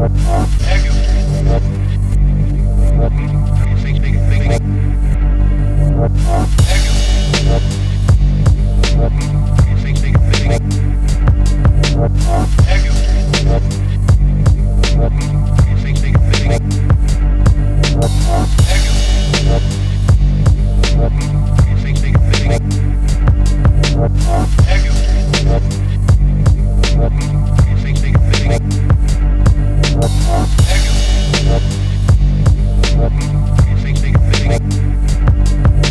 Bye.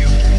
you.